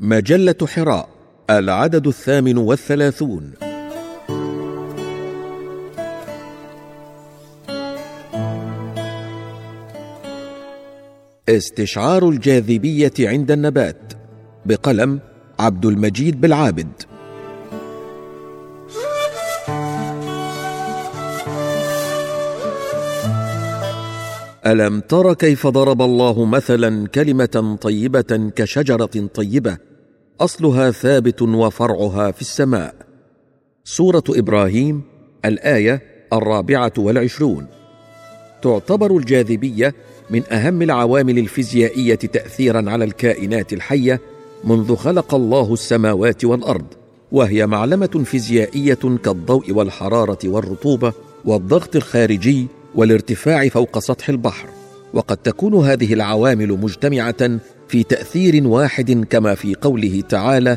مجلة حراء العدد الثامن والثلاثون. استشعار الجاذبية عند النبات بقلم عبد المجيد بالعابد. ألم تر كيف ضرب الله مثلا كلمة طيبة كشجرة طيبة؟ أصلها ثابت وفرعها في السماء. سورة إبراهيم الآية الرابعة والعشرون. تعتبر الجاذبية من أهم العوامل الفيزيائية تاثيرا على الكائنات الحية منذ خلق الله السماوات والأرض وهي معلمة فيزيائية كالضوء والحرارة والرطوبة والضغط الخارجي والارتفاع فوق سطح البحر. وقد تكون هذه العوامل مجتمعة في تأثير واحد كما في قوله تعالى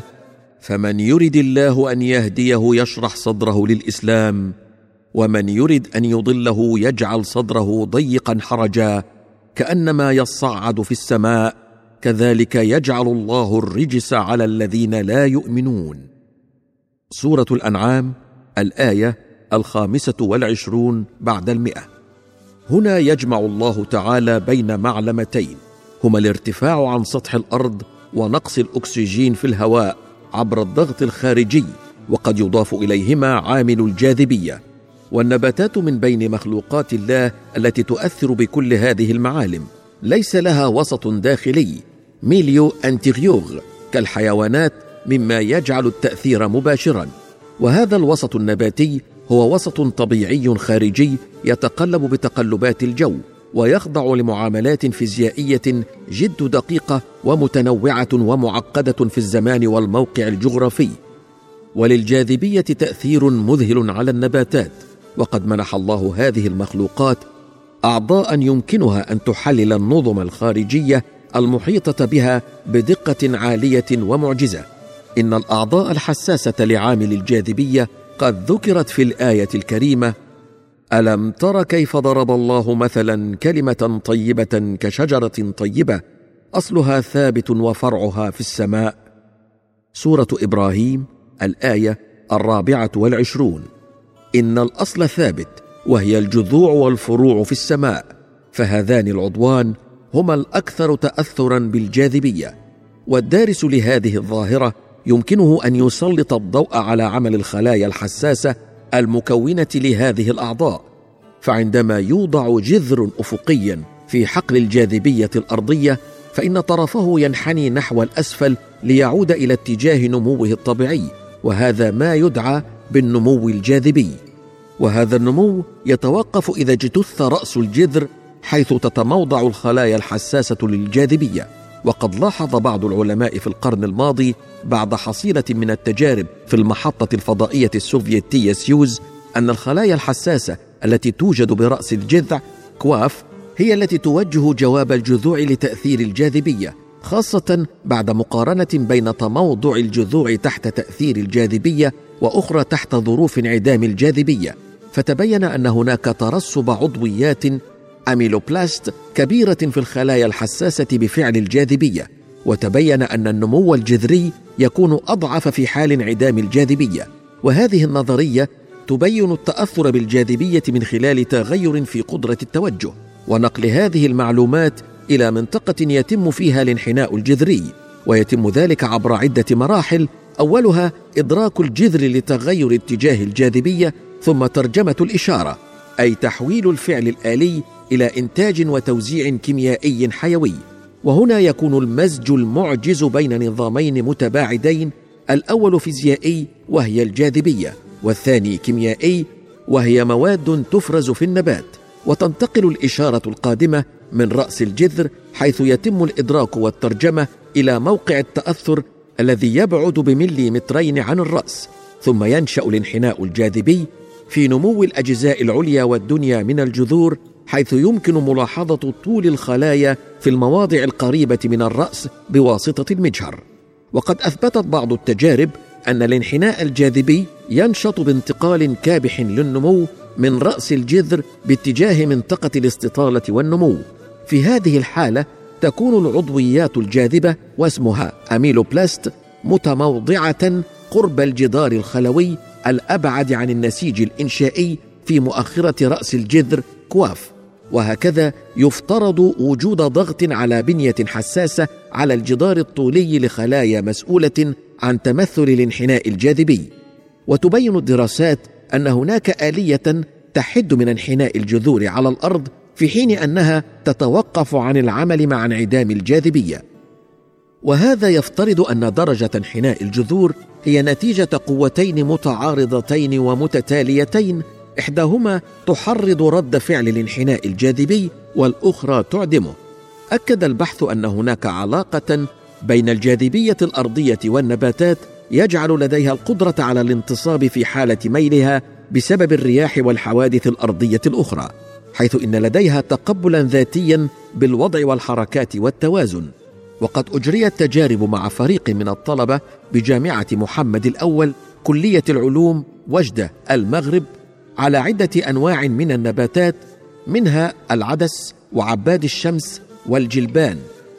فمن يرد الله أن يهديه يشرح صدره للإسلام ومن يرد أن يضله يجعل صدره ضيقا حرجا كأنما يصعد في السماء كذلك يجعل الله الرجس على الذين لا يؤمنون. سورة الأنعام الآية الخامسة والعشرون بعد المئة. هنا يجمع الله تعالى بين معلمتين هما الارتفاع عن سطح الأرض ونقص الأكسجين في الهواء عبر الضغط الخارجي وقد يضاف إليهما عامل الجاذبية. والنباتات من بين مخلوقات الله التي تؤثر بكل هذه المعالم. ليس لها وسط داخلي. ميليو أنتيغيوغ كالحيوانات مما يجعل التأثير مباشرا. وهذا الوسط النباتي هو وسط طبيعي خارجي يتقلب بتقلبات الجو. ويخضع لمعاملات فيزيائية جد دقيقة ومتنوعة ومعقدة في الزمان والموقع الجغرافي. وللجاذبية تأثير مذهل على النباتات. وقد منح الله هذه المخلوقات أعضاء يمكنها أن تحلل النظم الخارجية المحيطة بها بدقة عالية ومعجزة. إن الأعضاء الحساسة لعامل الجاذبية قد ذكرت في الآية الكريمة ألم تر كيف ضرب الله مثلا كلمة طيبة كشجرة طيبة؟ أصلها ثابت وفرعها في السماء. سورة إبراهيم الآية الرابعة والعشرون. إن الأصل ثابت وهي الجذوع والفروع في السماء فهذان العضوان هما الأكثر تاثرا بالجاذبية. والدارس لهذه الظاهرة يمكنه أن يسلط الضوء على عمل الخلايا الحساسة المكونة لهذه الأعضاء فعندما يوضع جذر افقيا في حقل الجاذبية الأرضية فإن طرفه ينحني نحو الأسفل ليعود إلى اتجاه نموه الطبيعي وهذا ما يدعى بالنمو الجاذبي. وهذا النمو يتوقف إذا اجتث رأس الجذر حيث تتموضع الخلايا الحساسة للجاذبية. وقد لاحظ بعض العلماء في القرن الماضي بعد حصيلة من التجارب في المحطة الفضائية السوفيتية سيوز أن الخلايا الحساسة التي توجد برأس الجذع coiffe هي التي توجه جواب الجذوع لتأثير الجاذبية خاصة بعد مقارنة بين تموضع الجذوع تحت تأثير الجاذبية وأخرى تحت ظروف انعدام الجاذبية. فتبين أن هناك ترسب عضويات أميلوبلاست كبيرة في الخلايا الحساسة بفعل الجاذبية وتبين أن النمو الجذري يكون أضعف في حال انعدام الجاذبية وهذه النظرية تبين التأثر بالجاذبية من خلال تغير في قدرة التوجه ونقل هذه المعلومات إلى منطقة يتم فيها الانحناء الجذري ويتم ذلك عبر عدة مراحل أولها إدراك الجذر لتغير اتجاه الجاذبية ثم ترجمة الإشارة أي تحويل الفعل الآلي إلى إنتاج وتوزيع كيميائي حيوي. وهنا يكون المزج المعجز بين نظامين متباعدين الأول فيزيائي وهي الجاذبية والثاني كيميائي وهي مواد تفرز في النبات. وتنتقل الإشارة القادمة من رأس الجذر حيث يتم الإدراك والترجمة إلى موقع التأثر الذي يبعد بمليمترين عن الرأس. ثم ينشأ الانحناء الجاذبي في نمو الأجزاء العليا والدنيا من الجذور حيث يمكن ملاحظة طول الخلايا في المواضع القريبة من الرأس بواسطة المجهر. وقد أثبتت بعض التجارب أن الانحناء الجاذبي ينشط بانتقال كابح للنمو من رأس الجذر باتجاه منطقة الاستطالة والنمو. في هذه الحالة تكون العضويات الجاذبة واسمها أميلوبلاست متموضعة قرب الجدار الخلوي الأبعد عن النسيج الإنشائي في مؤخرة رأس الجذر كواف. وهكذا يفترض وجود ضغط على بنية حساسة على الجدار الطولي لخلايا مسؤولة عن تمثل الانحناء الجاذبي. وتبين الدراسات أن هناك آلية تحد من انحناء الجذور على الأرض في حين أنها تتوقف عن العمل مع انعدام الجاذبية. وهذا يفترض أن درجة انحناء الجذور هي نتيجة قوتين متعارضتين ومتتاليتين إحداهما تحرض رد فعل الانحناء الجاذبي والأخرى تعدمه. أكد البحث أن هناك علاقة بين الجاذبية الأرضية والنباتات يجعل لديها القدرة على الانتصاب في حالة ميلها بسبب الرياح والحوادث الأرضية الأخرى حيث إن لديها تقبلا ذاتيا بالوضع والحركات والتوازن. وقد أجريت تجارب مع فريق من الطلبة بجامعة محمد الأول كلية العلوم وجده المغرب على عدة أنواع من النباتات منها العدس وعباد الشمس والجلبان.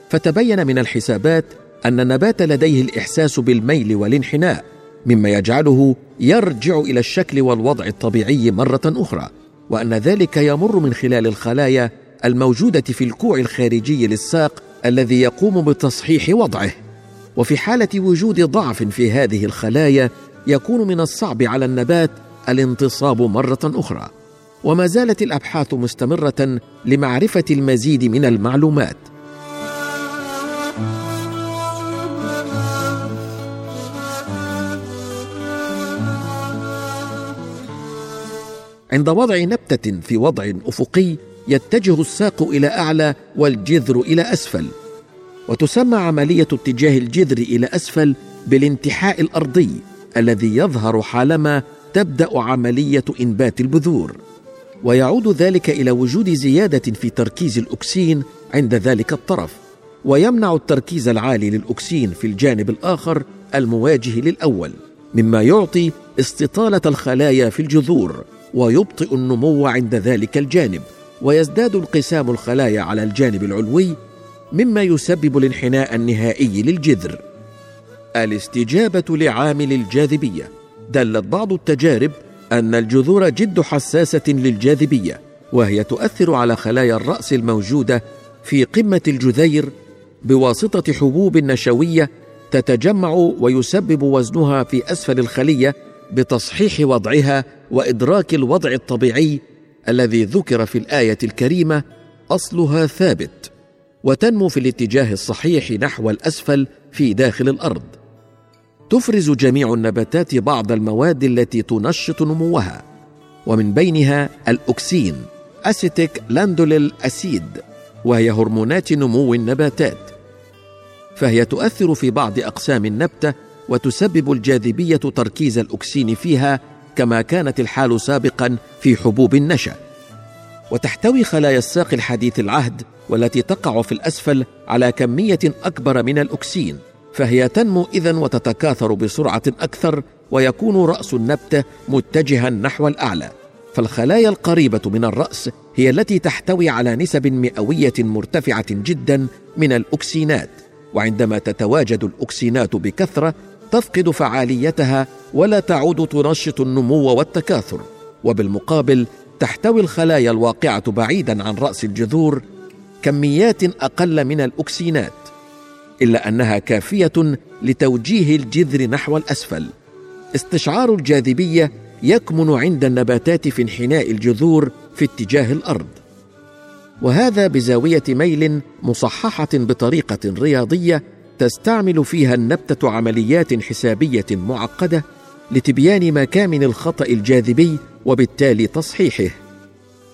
فتبين من الحسابات أن النبات لديه الإحساس بالميل والانحناء مما يجعله يرجع إلى الشكل والوضع الطبيعي مرة أخرى وأن ذلك يمر من خلال الخلايا الموجودة في الكوع الخارجي للساق الذي يقوم بتصحيح وضعه. وفي حالة وجود ضعف في هذه الخلايا يكون من الصعب على النبات الانتصاب مرة أخرى وما زالت الأبحاث مستمرة لمعرفة المزيد من المعلومات. عند وضع نبتة في وضع أفقي يتجه الساق إلى أعلى والجذر إلى أسفل وتسمى عملية اتجاه الجذر إلى أسفل بالانتحاء الأرضي الذي يظهر حالما تبدأ عملية إنبات البذور. ويعود ذلك إلى وجود زيادة في تركيز الأكسين عند ذلك الطرف. ويمنع التركيز العالي للأكسين في الجانب الآخر المواجه للأول مما يعطي استطالة الخلايا في الجذور ويبطئ النمو عند ذلك الجانب. ويزداد انقسام الخلايا على الجانب العلوي مما يسبب الانحناء النهائي للجذر. الاستجابة لعامل الجاذبية. دلت بعض التجارب أن الجذور جد حساسة للجاذبية وهي تؤثر على خلايا الرأس الموجودة في قمة الجذير بواسطة حبوب نشوية تتجمع ويسبب وزنها في أسفل الخلية بتصحيح وضعها وإدراك الوضع الطبيعي الذي ذكر في الآية الكريمة أصلها ثابت وتنمو في الاتجاه الصحيح نحو الأسفل في داخل الأرض. تفرز جميع النباتات بعض المواد التي تنشط نموها ومن بينها الأكسين أسيتيك لاندوليل أسيد وهي هرمونات نمو النباتات. فهي تؤثر في بعض أقسام النبتة وتسبب الجاذبية تركيز الأكسين فيها كما كانت الحال سابقا في حبوب النشا. وتحتوي خلايا الساق الحديث العهد والتي تقع في الأسفل على كمية أكبر من الأكسين. فهي تنمو اذا وتتكاثر بسرعة أكثر ويكون رأس النبته متجها نحو الأعلى. فالخلايا القريبة من الرأس هي التي تحتوي على نسب مئوية مرتفعة جدا من الأكسينات. وعندما تتواجد الأكسينات بكثرة تفقد فعاليتها ولا تعود تنشط النمو والتكاثر. وبالمقابل تحتوي الخلايا الواقعة بعيدا عن رأس الجذور كميات أقل من الأكسينات. إلا أنها كافية لتوجيه الجذر نحو الأسفل. استشعار الجاذبية يكمن عند النباتات في انحناء الجذور في اتجاه الأرض. وهذا بزاوية ميل مصححة بطريقة رياضية تستعمل فيها النبتة عمليات حسابية معقدة لتبيان مكامن الخطأ الجاذبي وبالتالي تصحيحه.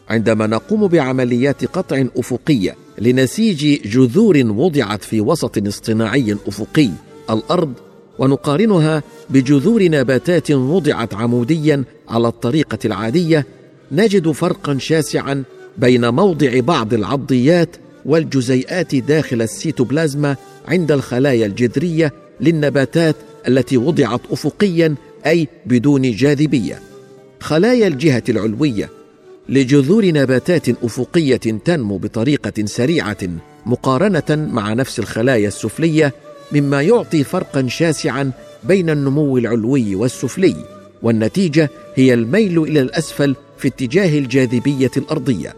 عندما نقوم بعمليات قطع أفقية لنسيج جذور وضعت في وسط اصطناعي أفقي الأرض ونقارنها بجذور نباتات وضعت عموديا على الطريقة العادية نجد فرقا شاسعا بين موضع بعض العضيات والجزيئات داخل السيتوبلازما عند الخلايا الجذرية للنباتات التي وضعت افقيا أي بدون جاذبية. خلايا الجهة العلوية لجذور نباتات أفقية تنمو بطريقة سريعة مقارنة مع نفس الخلايا السفلية مما يعطي فرقا شاسعا بين النمو العلوي والسفلي. والنتيجة هي الميل إلى الأسفل في اتجاه الجاذبية الأرضية.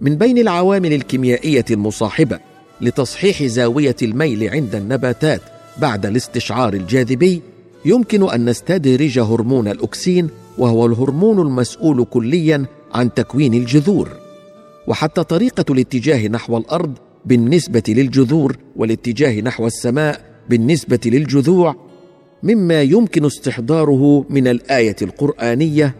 من بين العوامل الكيميائية المصاحبة لتصحيح زاوية الميل عند النباتات بعد الاستشعار الجاذبي يمكن أن نستدرج هرمون الأكسين وهو الهرمون المسؤول كليا عن تكوين الجذور وحتى طريقة الاتجاه نحو الأرض بالنسبة للجذور والاتجاه نحو السماء بالنسبة للجذوع مما يمكن استحضاره من الآية القرآنية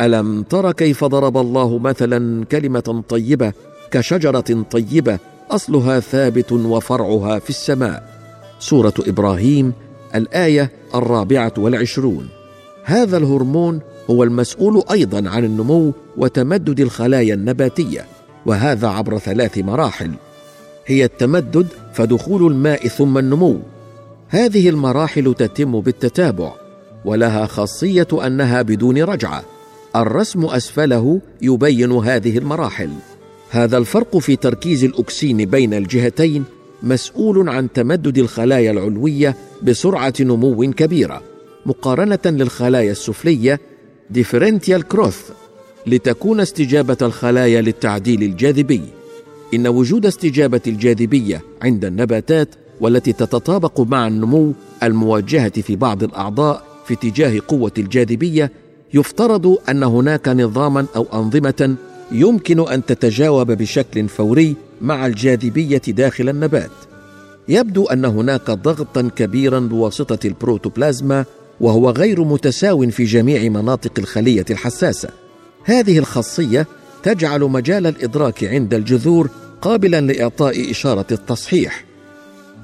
ألم تر كيف ضرب الله مثلا كلمة طيبة كشجرة طيبة أصلها ثابت وفرعها في السماء؟ سورة إبراهيم الآية الرابعة والعشرون. هذا الهرمون هو المسؤول أيضا عن النمو وتمدد الخلايا النباتية وهذا عبر ثلاث مراحل. هي التمدد فدخول الماء ثم النمو. هذه المراحل تتم بالتتابع ولها خاصية أنها بدون رجعة. الرسم أسفله يبين هذه المراحل. هذا الفرق في تركيز الأكسين بين الجهتين مسؤول عن تمدد الخلايا العلوية بسرعة نمو كبيرة. مقارنة للخلايا السفلية differential growth لتكون استجابة الخلايا للتعديل الجاذبي. إن وجود استجابة الجاذبية عند النباتات والتي تتطابق مع النمو الموجهه في بعض الأعضاء في اتجاه قوة الجاذبية يفترض أن هناك نظاما أو أنظمة يمكن أن تتجاوب بشكل فوري مع الجاذبية داخل النبات. يبدو أن هناك ضغطا كبيرا بواسطة البروتوبلازما وهو غير متساو في جميع مناطق الخلية الحساسة. هذه الخاصية تجعل مجال الإدراك عند الجذور قابلا لإعطاء إشارة التصحيح.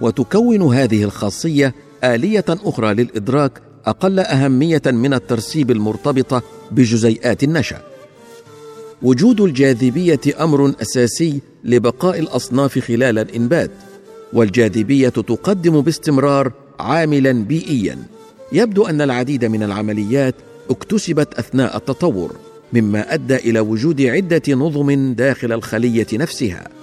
وتكون هذه الخاصية آلية أخرى للإدراك أقل أهمية من الترسيب المرتبطه بجزيئات النشأ. وجود الجاذبية أمر أساسي لبقاء الأصناف خلال الإنبات والجاذبية تقدم باستمرار عاملا بيئيا. يبدو أن العديد من العمليات اكتسبت أثناء التطور مما أدى إلى وجود عدة نظم داخل الخلية نفسها.